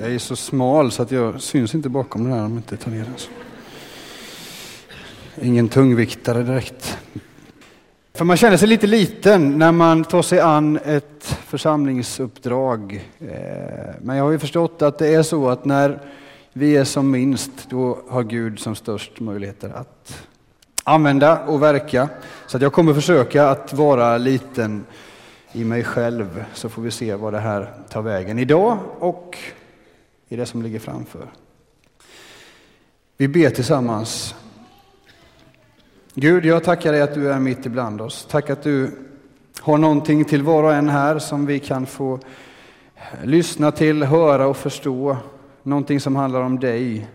Jag är så smal så att jag syns inte bakom den här om jag inte tar ner den. Så. Ingen tungviktare direkt. För man känner sig lite liten när man tar sig an ett församlingsuppdrag. Eh, men jag har ju förstått att det är så att när vi är som minst, då har Gud som störst möjligheter att använda och verka. Så att jag kommer försöka att vara liten i mig själv, så får vi se vad det här tar vägen idag och i det som ligger framför. Vi ber tillsammans. Gud, jag tackar dig att du är mitt ibland oss. Tack att du har någonting till var och en här som vi kan få lyssna till, höra och förstå. Någonting som handlar om dig.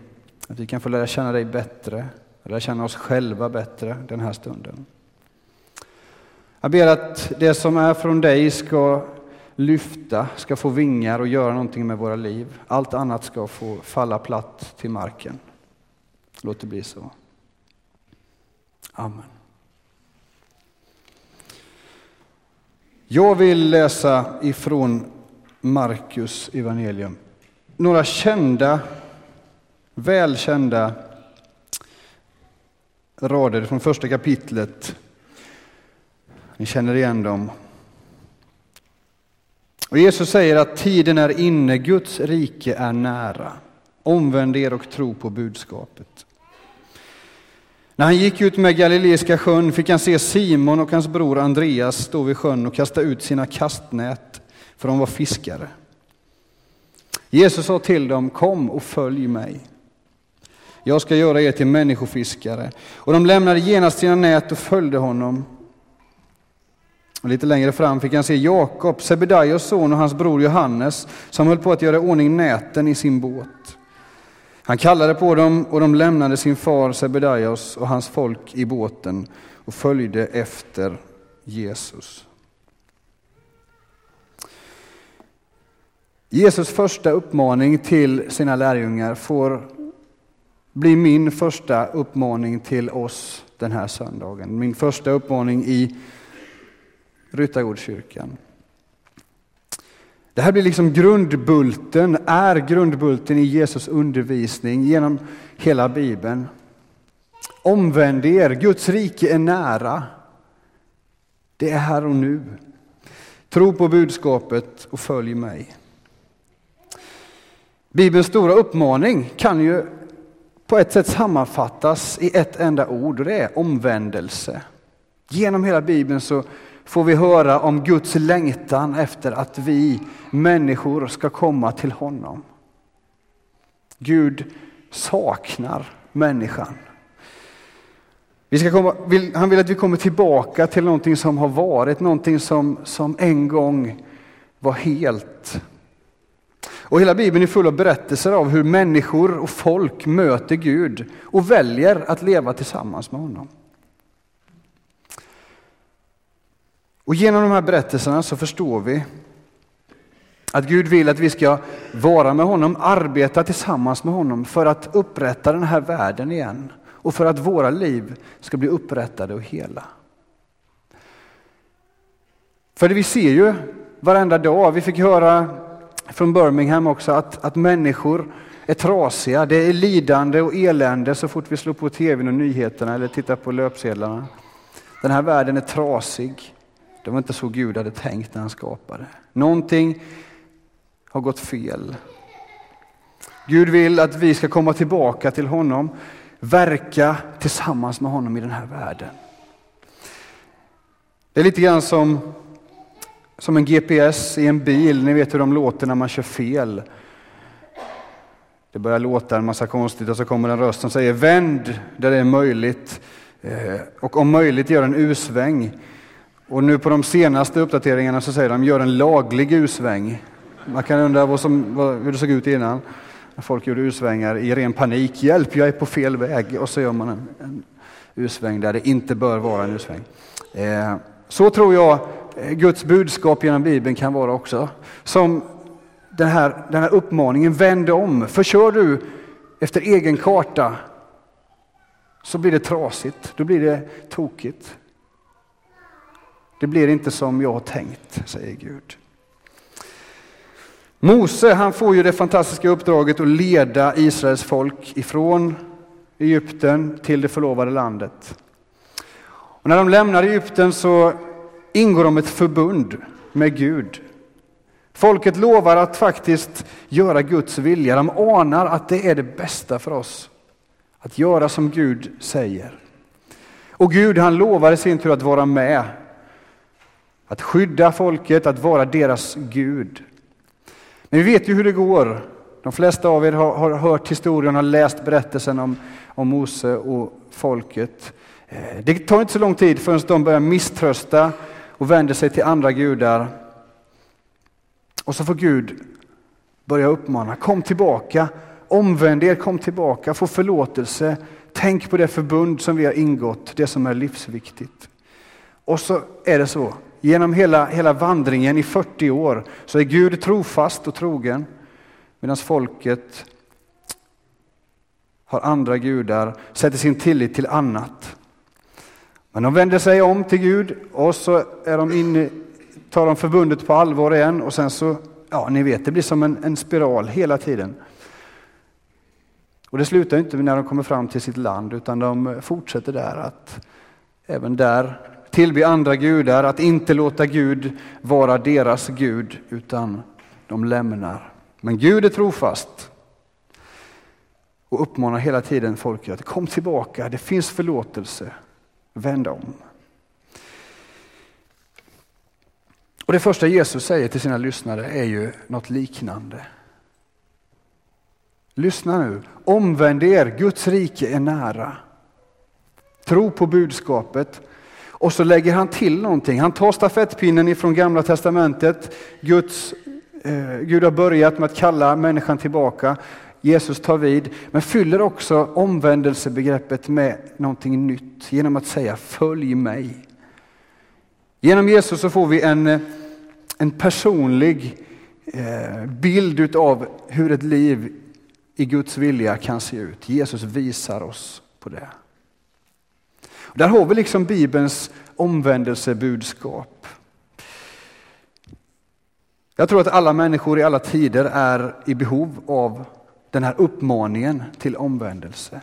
Att vi kan få lära känna dig bättre, lära känna oss själva bättre den här stunden. Jag ber att det som är från dig ska lyfta, ska få vingar och göra någonting med våra liv. Allt annat ska få falla platt till marken. Låt det bli så. Amen. Jag vill läsa ifrån Markus evangelium. Några kända, välkända rader från första kapitlet. Ni känner igen dem. Och Jesus säger att tiden är inne, Guds rike är nära. Omvänd er och tro på budskapet. När han gick ut med Galileiska sjön fick han se Simon och hans bror Andreas stå vid sjön och kasta ut sina kastnät, för de var fiskare. Jesus sa till dem, kom och följ mig. Jag ska göra er till människofiskare. Och de lämnade genast sina nät och följde honom. Och lite längre fram fick han se Jakob, Sebedaios son och hans bror Johannes, som höll på att göra ordning näten i sin båt. Han kallade på dem och de lämnade sin far Sebedaios och hans folk i båten och följde efter Jesus. Jesus första uppmaning till sina lärjungar får bli min första uppmaning till oss den här söndagen. Min första uppmaning i Ryttargårdskyrkan. Det här blir liksom grundbulten, är grundbulten i Jesus undervisning genom hela Bibeln. Omvänd er, Guds rike är nära. Det är här och nu. Tro på budskapet och följ mig. Bibelns stora uppmaning kan ju på ett sätt sammanfattas i ett enda ord och det är omvändelse. Genom hela Bibeln så får vi höra om Guds längtan efter att vi människor ska komma till honom. Gud saknar människan. Vi ska komma, vill, han vill att vi kommer tillbaka till någonting som har varit, någonting som, som en gång var helt. Och hela Bibeln är full av berättelser av hur människor och folk möter Gud och väljer att leva tillsammans med honom. Och genom de här berättelserna så förstår vi att Gud vill att vi ska vara med honom, arbeta tillsammans med honom för att upprätta den här världen igen och för att våra liv ska bli upprättade och hela. För det vi ser ju varenda dag, vi fick höra från Birmingham också att, att människor är trasiga, det är lidande och elände så fort vi slår på tvn och nyheterna eller tittar på löpsedlarna. Den här världen är trasig. Det var inte så Gud hade tänkt när han skapade. Någonting har gått fel. Gud vill att vi ska komma tillbaka till honom, verka tillsammans med honom i den här världen. Det är lite grann som, som en GPS i en bil, ni vet hur de låter när man kör fel. Det börjar låta en massa konstigt och så kommer en röst som säger vänd där det är möjligt eh, och om möjligt gör en U-sväng. Och nu på de senaste uppdateringarna så säger de gör en laglig U-sväng. Man kan undra vad som, vad, hur det såg ut innan. Folk gjorde U-svängar i ren panik. Hjälp, jag är på fel väg. Och så gör man en, en U-sväng där det inte bör vara en U-sväng. Eh, så tror jag eh, Guds budskap genom Bibeln kan vara också. Som den här, den här uppmaningen, vänd om. För kör du efter egen karta så blir det trasigt, då blir det tokigt. Det blir inte som jag har tänkt, säger Gud. Mose han får ju det fantastiska uppdraget att leda Israels folk ifrån Egypten till det förlovade landet. Och när de lämnar Egypten så ingår de ett förbund med Gud. Folket lovar att faktiskt göra Guds vilja. De anar att det är det bästa för oss. Att göra som Gud säger. Och Gud han lovar i sin tur att vara med. Att skydda folket, att vara deras Gud. Men vi vet ju hur det går. De flesta av er har, har hört historien, har läst berättelsen om, om Mose och folket. Eh, det tar inte så lång tid förrän de börjar misströsta och vänder sig till andra gudar. Och så får Gud börja uppmana, kom tillbaka, omvänd er, kom tillbaka, få förlåtelse, tänk på det förbund som vi har ingått, det som är livsviktigt. Och så är det så, genom hela, hela vandringen i 40 år så är Gud trofast och trogen medan folket har andra gudar, sätter sin tillit till annat. Men de vänder sig om till Gud och så är de inne, tar de förbundet på allvar igen och sen så, ja ni vet, det blir som en, en spiral hela tiden. Och det slutar inte när de kommer fram till sitt land utan de fortsätter där att även där tillbe andra gudar, att inte låta Gud vara deras Gud utan de lämnar. Men Gud är trofast och uppmanar hela tiden folket att kom tillbaka, det finns förlåtelse, vänd om. Och Det första Jesus säger till sina lyssnare är ju något liknande. Lyssna nu, omvänd er, Guds rike är nära. Tro på budskapet och så lägger han till någonting. Han tar stafettpinnen ifrån gamla testamentet. Guds, eh, Gud har börjat med att kalla människan tillbaka. Jesus tar vid, men fyller också omvändelsebegreppet med någonting nytt genom att säga följ mig. Genom Jesus så får vi en, en personlig eh, bild av hur ett liv i Guds vilja kan se ut. Jesus visar oss på det. Där har vi liksom Bibelns omvändelsebudskap. Jag tror att alla människor i alla tider är i behov av den här uppmaningen till omvändelse.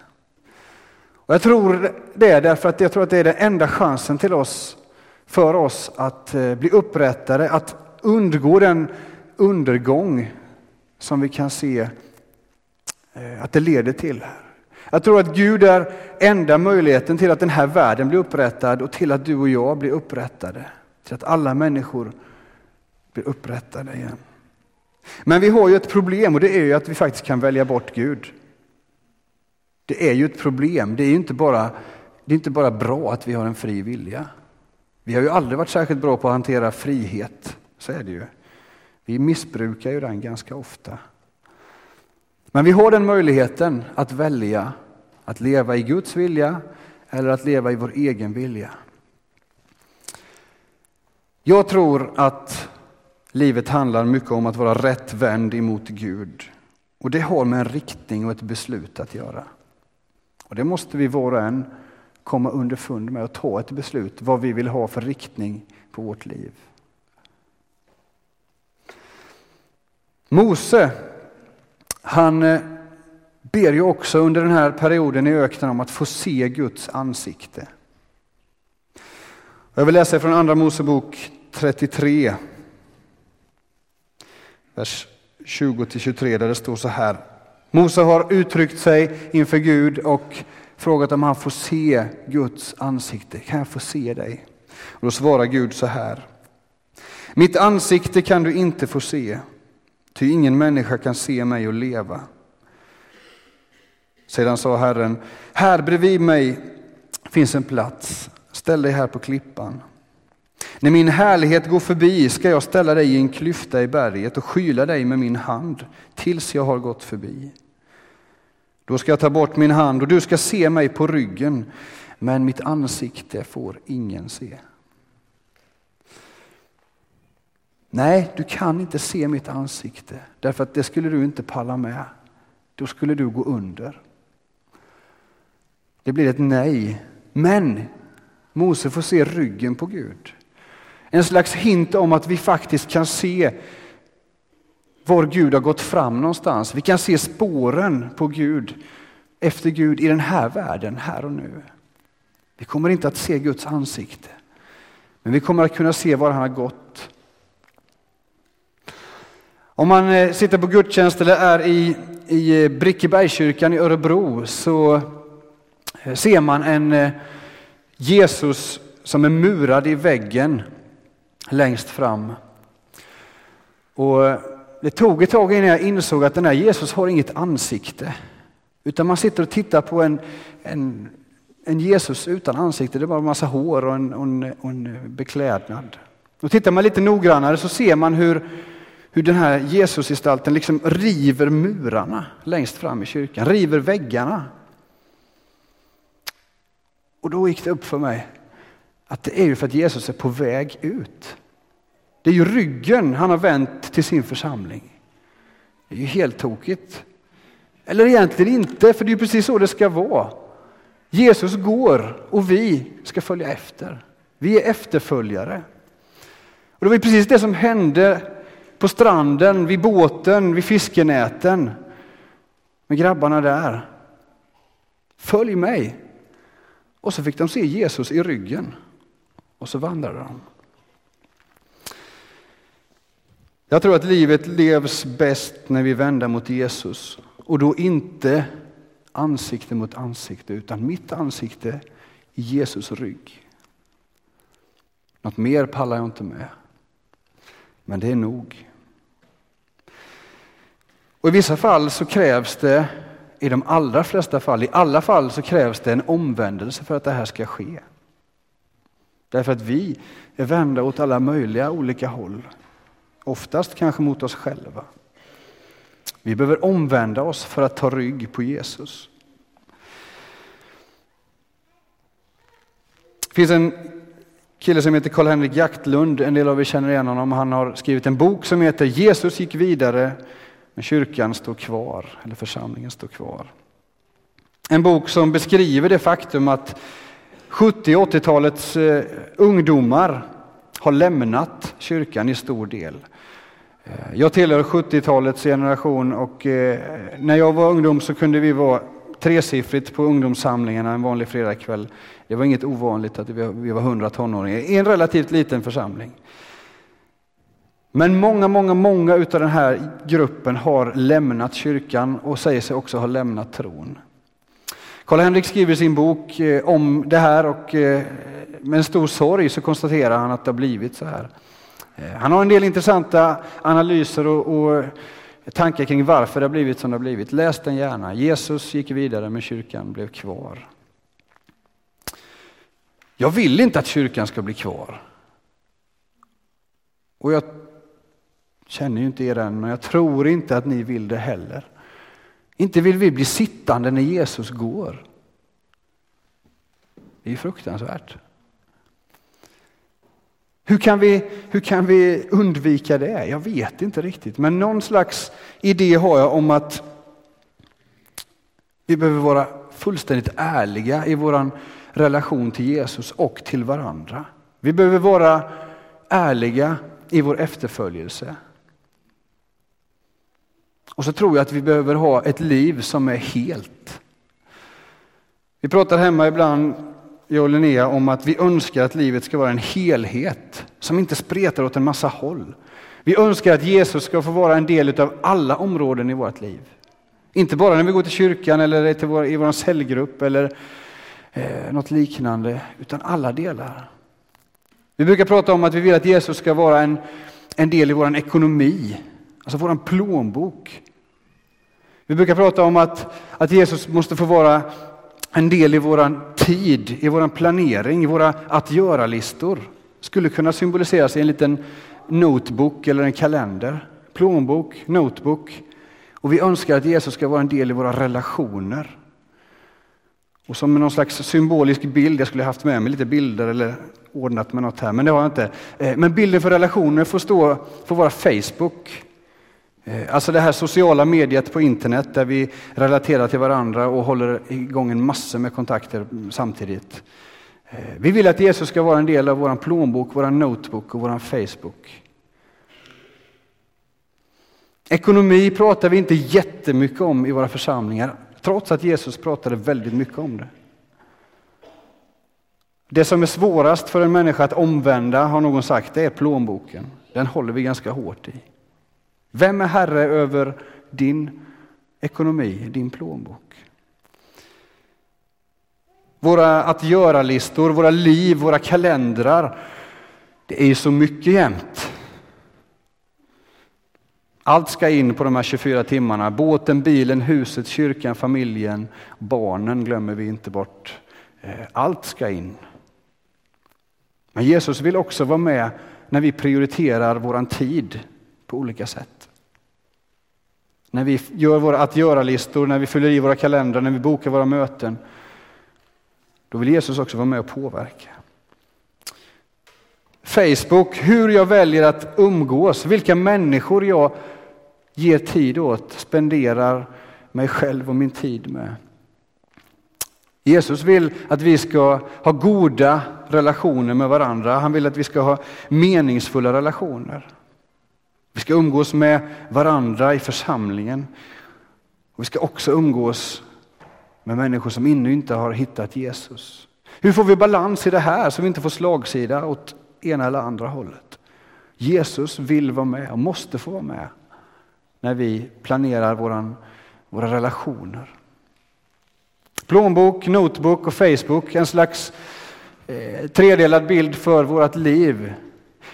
Och jag tror det därför att jag tror att det är den enda chansen till oss, för oss att eh, bli upprättade, att undgå den undergång som vi kan se eh, att det leder till här. Jag tror att Gud är enda möjligheten till att den här världen blir upprättad och till att du och jag blir upprättade. Till att alla människor blir upprättade igen. Men vi har ju ett problem och det är ju att vi faktiskt kan välja bort Gud. Det är ju ett problem. Det är inte bara, det är inte bara bra att vi har en fri vilja. Vi har ju aldrig varit särskilt bra på att hantera frihet. Så är det ju. Vi missbrukar ju den ganska ofta. Men vi har den möjligheten att välja att leva i Guds vilja eller att leva i vår egen vilja. Jag tror att livet handlar mycket om att vara rätt vänd emot Gud. Och det har med en riktning och ett beslut att göra. Och det måste vi var och en komma underfund med och ta ett beslut vad vi vill ha för riktning på vårt liv. Mose, han eh, ber ju också under den här perioden i öknen om att få se Guds ansikte. Jag vill läsa från Andra Mosebok 33, vers 20-23 där det står så här. Mose har uttryckt sig inför Gud och frågat om han får se Guds ansikte. Kan jag få se dig? Och då svarar Gud så här. Mitt ansikte kan du inte få se, ty ingen människa kan se mig och leva. Sedan sa Herren, här bredvid mig finns en plats, ställ dig här på klippan. När min härlighet går förbi ska jag ställa dig i en klyfta i berget och skyla dig med min hand tills jag har gått förbi. Då ska jag ta bort min hand och du ska se mig på ryggen, men mitt ansikte får ingen se. Nej, du kan inte se mitt ansikte, därför att det skulle du inte palla med. Då skulle du gå under. Det blir ett nej. Men Mose får se ryggen på Gud. En slags hint om att vi faktiskt kan se var Gud har gått fram någonstans. Vi kan se spåren på Gud, efter Gud i den här världen, här och nu. Vi kommer inte att se Guds ansikte, men vi kommer att kunna se var han har gått. Om man eh, sitter på gudstjänst eller är i, i eh, Brickebergskyrkan i Örebro så eh, ser man en Jesus som är murad i väggen längst fram. Och det tog ett tag innan jag insåg att den här Jesus har inget ansikte. Utan man sitter och tittar på en, en, en Jesus utan ansikte. Det är bara en massa hår och en, och en, och en beklädnad. Och tittar man lite noggrannare så ser man hur, hur den här Jesusgestalten liksom river murarna längst fram i kyrkan, river väggarna. Och då gick det upp för mig att det är ju för att Jesus är på väg ut. Det är ju ryggen han har vänt till sin församling. Det är ju helt tokigt. Eller egentligen inte, för det är precis så det ska vara. Jesus går och vi ska följa efter. Vi är efterföljare. Och det var precis det som hände på stranden, vid båten, vid fiskenäten med grabbarna där. Följ mig. Och så fick de se Jesus i ryggen och så vandrade de. Jag tror att livet levs bäst när vi vänder mot Jesus och då inte ansikte mot ansikte utan mitt ansikte i Jesus rygg. Något mer pallar jag inte med. Men det är nog. Och I vissa fall så krävs det, i de allra flesta fall, i alla fall så krävs det en omvändelse för att det här ska ske. Därför att vi är vända åt alla möjliga olika håll. Oftast kanske mot oss själva. Vi behöver omvända oss för att ta rygg på Jesus. Det finns en kille som heter Karl-Henrik Jaktlund, en del av er känner igen honom. Han har skrivit en bok som heter Jesus gick vidare, men kyrkan står kvar, eller församlingen står kvar. En bok som beskriver det faktum att 70 80-talets eh, ungdomar har lämnat kyrkan i stor del. Eh, jag tillhör 70-talets generation och eh, när jag var ungdom så kunde vi vara tresiffrigt på ungdomssamlingarna en vanlig fredagkväll. Det var inget ovanligt att vi var 100 tonåringar i en relativt liten församling. Men många, många, många av den här gruppen har lämnat kyrkan och säger sig också ha lämnat tron. Karl-Henrik skriver i sin bok eh, om det här och eh, med en stor sorg så konstaterar han att det har blivit så här. Eh, han har en del intressanta analyser och, och tankar kring varför det har blivit som det har blivit. Läs den gärna. Jesus gick vidare men kyrkan blev kvar. Jag vill inte att kyrkan ska bli kvar. Och jag känner ju inte er än, men jag tror inte att ni vill det heller. Inte vill vi bli sittande när Jesus går. Det är fruktansvärt. Hur kan, vi, hur kan vi undvika det? Jag vet inte riktigt, men någon slags idé har jag om att vi behöver vara fullständigt ärliga i vår relation till Jesus och till varandra. Vi behöver vara ärliga i vår efterföljelse. Och så tror jag att vi behöver ha ett liv som är helt. Vi pratar hemma ibland jag och Linnea om att vi önskar att livet ska vara en helhet som inte spretar åt en massa håll. Vi önskar att Jesus ska få vara en del av alla områden i vårt liv. Inte bara när vi går till kyrkan eller till vår, i vår cellgrupp eller eh, något liknande, utan alla delar. Vi brukar prata om att vi vill att Jesus ska vara en, en del i vår ekonomi, alltså vår plånbok. Vi brukar prata om att, att Jesus måste få vara en del i vår tid, i vår planering, i våra att göra-listor. Skulle kunna symboliseras i en liten notebook eller en kalender. Plånbok, notebook. Och vi önskar att Jesus ska vara en del i våra relationer. Och som någon slags symbolisk bild, jag skulle haft med mig lite bilder eller ordnat med något här, men det har jag inte. Eh, men bilden för relationer får, stå, får vara Facebook. Eh, alltså det här sociala mediet på internet där vi relaterar till varandra och håller igång en massa med kontakter samtidigt. Eh, vi vill att Jesus ska vara en del av vår plånbok, vår notebook och vår Facebook. Ekonomi pratar vi inte jättemycket om i våra församlingar, trots att Jesus pratade väldigt mycket om det. Det som är svårast för en människa att omvända, har någon sagt, det är plånboken. Den håller vi ganska hårt i. Vem är herre över din ekonomi, din plånbok? Våra att göra-listor, våra liv, våra kalendrar, det är ju så mycket jämt. Allt ska in på de här 24 timmarna. Båten, bilen, huset, kyrkan, familjen, barnen glömmer vi inte bort. Eh, allt ska in. Men Jesus vill också vara med när vi prioriterar våran tid på olika sätt. När vi gör våra att göra-listor, när vi fyller i våra kalendrar, när vi bokar våra möten. Då vill Jesus också vara med och påverka. Facebook, hur jag väljer att umgås, vilka människor jag ger tid åt, spenderar mig själv och min tid med. Jesus vill att vi ska ha goda relationer med varandra. Han vill att vi ska ha meningsfulla relationer. Vi ska umgås med varandra i församlingen. Och vi ska också umgås med människor som ännu inte har hittat Jesus. Hur får vi balans i det här så vi inte får slagsida åt ena eller andra hållet? Jesus vill vara med och måste få vara med när vi planerar våran, våra relationer. Plånbok, notebook och Facebook, en slags eh, tredelad bild för vårt liv.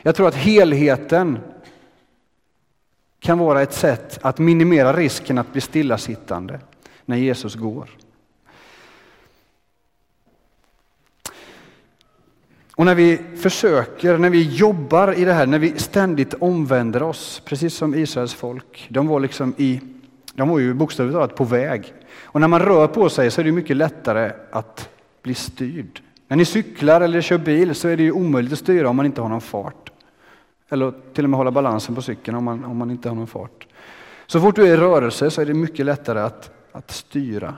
Jag tror att helheten kan vara ett sätt att minimera risken att bli stillasittande när Jesus går. Och när vi försöker, när vi jobbar i det här, när vi ständigt omvänder oss, precis som Israels folk, de var liksom i, de var ju bokstavligt talat på väg. Och när man rör på sig så är det mycket lättare att bli styrd. När ni cyklar eller kör bil så är det ju omöjligt att styra om man inte har någon fart. Eller till och med hålla balansen på cykeln om man, om man inte har någon fart. Så fort du är i rörelse så är det mycket lättare att, att styra.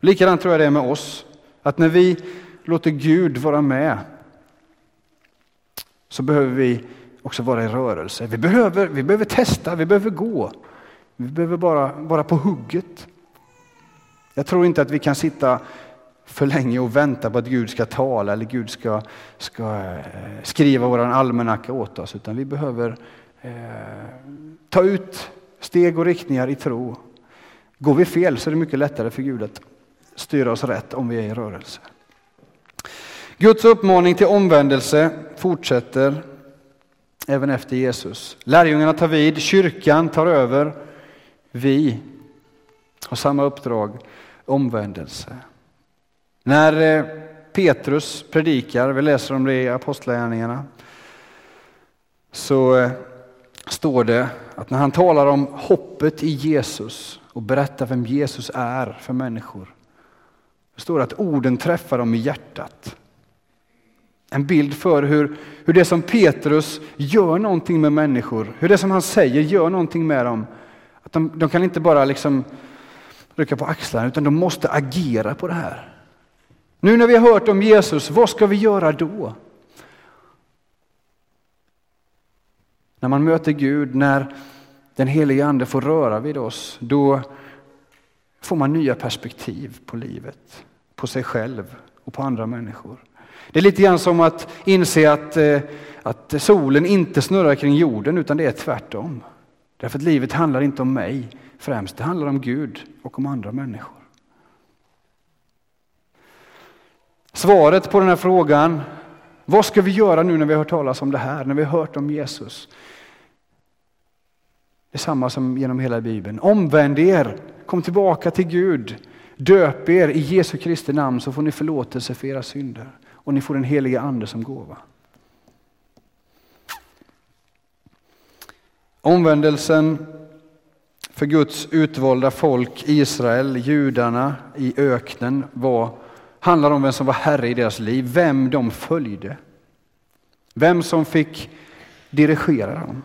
Likadant tror jag det är med oss. Att när vi låter Gud vara med så behöver vi också vara i rörelse. Vi behöver, vi behöver testa, vi behöver gå. Vi behöver bara vara på hugget. Jag tror inte att vi kan sitta för länge och väntar på att Gud ska tala eller Gud ska, ska eh, skriva vår almanacka åt oss, utan vi behöver eh, ta ut steg och riktningar i tro. Går vi fel så är det mycket lättare för Gud att styra oss rätt om vi är i rörelse. Guds uppmaning till omvändelse fortsätter även efter Jesus. Lärjungarna tar vid, kyrkan tar över. Vi har samma uppdrag, omvändelse. När eh, Petrus predikar, vi läser om det i Apostlagärningarna, så eh, står det att när han talar om hoppet i Jesus och berättar vem Jesus är för människor, så står det att orden träffar dem i hjärtat. En bild för hur, hur det som Petrus gör någonting med människor, hur det som han säger gör någonting med dem. Att de, de kan inte bara liksom rycka på axlarna utan de måste agera på det här. Nu när vi har hört om Jesus, vad ska vi göra då? När man möter Gud, när den helige Ande får röra vid oss, då får man nya perspektiv på livet, på sig själv och på andra människor. Det är lite grann som att inse att, eh, att solen inte snurrar kring jorden utan det är tvärtom. Därför att livet handlar inte om mig främst, det handlar om Gud och om andra människor. Svaret på den här frågan, vad ska vi göra nu när vi har hört talas om det här, när vi har hört om Jesus? Det är samma som genom hela Bibeln. Omvänd er, kom tillbaka till Gud, döp er i Jesu Kristi namn så får ni förlåtelse för era synder och ni får den heliga ande som gåva. Omvändelsen för Guds utvalda folk Israel, judarna i öknen, var, handlar om vem som var herre i deras liv, vem de följde. Vem som fick dirigera dem.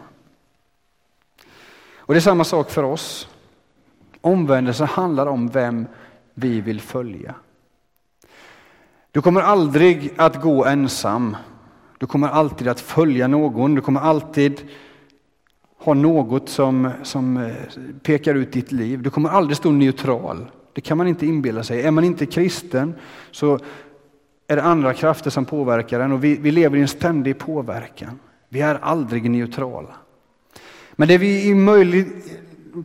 Och det är samma sak för oss. Omvändelsen handlar om vem vi vill följa. Du kommer aldrig att gå ensam. Du kommer alltid att följa någon. Du kommer alltid ha något som, som eh, pekar ut ditt liv. Du kommer aldrig stå neutral. Det kan man inte inbilla sig. Är man inte kristen så är det andra krafter som påverkar en och vi, vi lever i en ständig påverkan. Vi är aldrig neutrala. Men det vi i möjlig,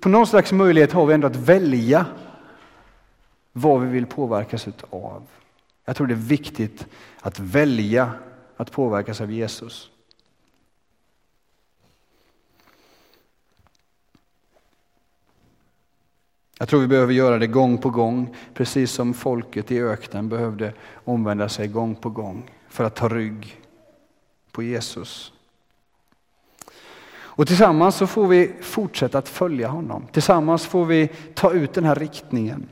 på någon slags möjlighet har vi ändå att välja vad vi vill påverkas av. Jag tror det är viktigt att välja att påverkas av Jesus. Jag tror vi behöver göra det gång på gång, precis som folket i öknen behövde omvända sig gång på gång för att ta rygg på Jesus. Och tillsammans så får vi fortsätta att följa honom. Tillsammans får vi ta ut den här riktningen.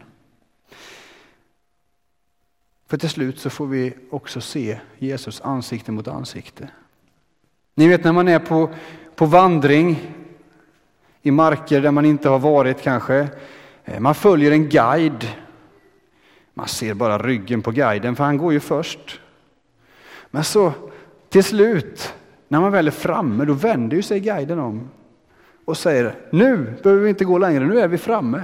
För till slut så får vi också se Jesus ansikte mot ansikte. Ni vet när man är på, på vandring i marker där man inte har varit kanske. Eh, man följer en guide. Man ser bara ryggen på guiden för han går ju först. Men så till slut, när man väl är framme, då vänder ju sig guiden om och säger nu behöver vi inte gå längre, nu är vi framme.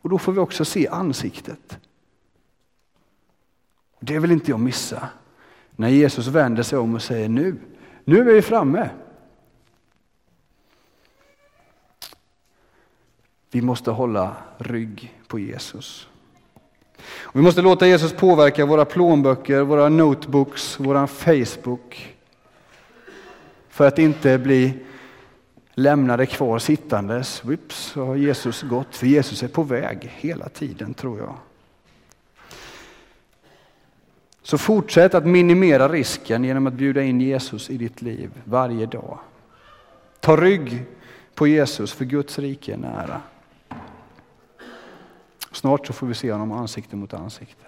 Och då får vi också se ansiktet. Det vill inte jag missa. När Jesus vänder sig om och säger nu, nu är vi framme. Vi måste hålla rygg på Jesus. Och vi måste låta Jesus påverka våra plånböcker, våra notebooks, vår Facebook. För att inte bli lämnade kvar sittandes. Vips, så har Jesus gått. För Jesus är på väg hela tiden tror jag. Så fortsätt att minimera risken genom att bjuda in Jesus i ditt liv varje dag. Ta rygg på Jesus för Guds rike är nära. Snart så får vi se honom ansikte mot ansikte.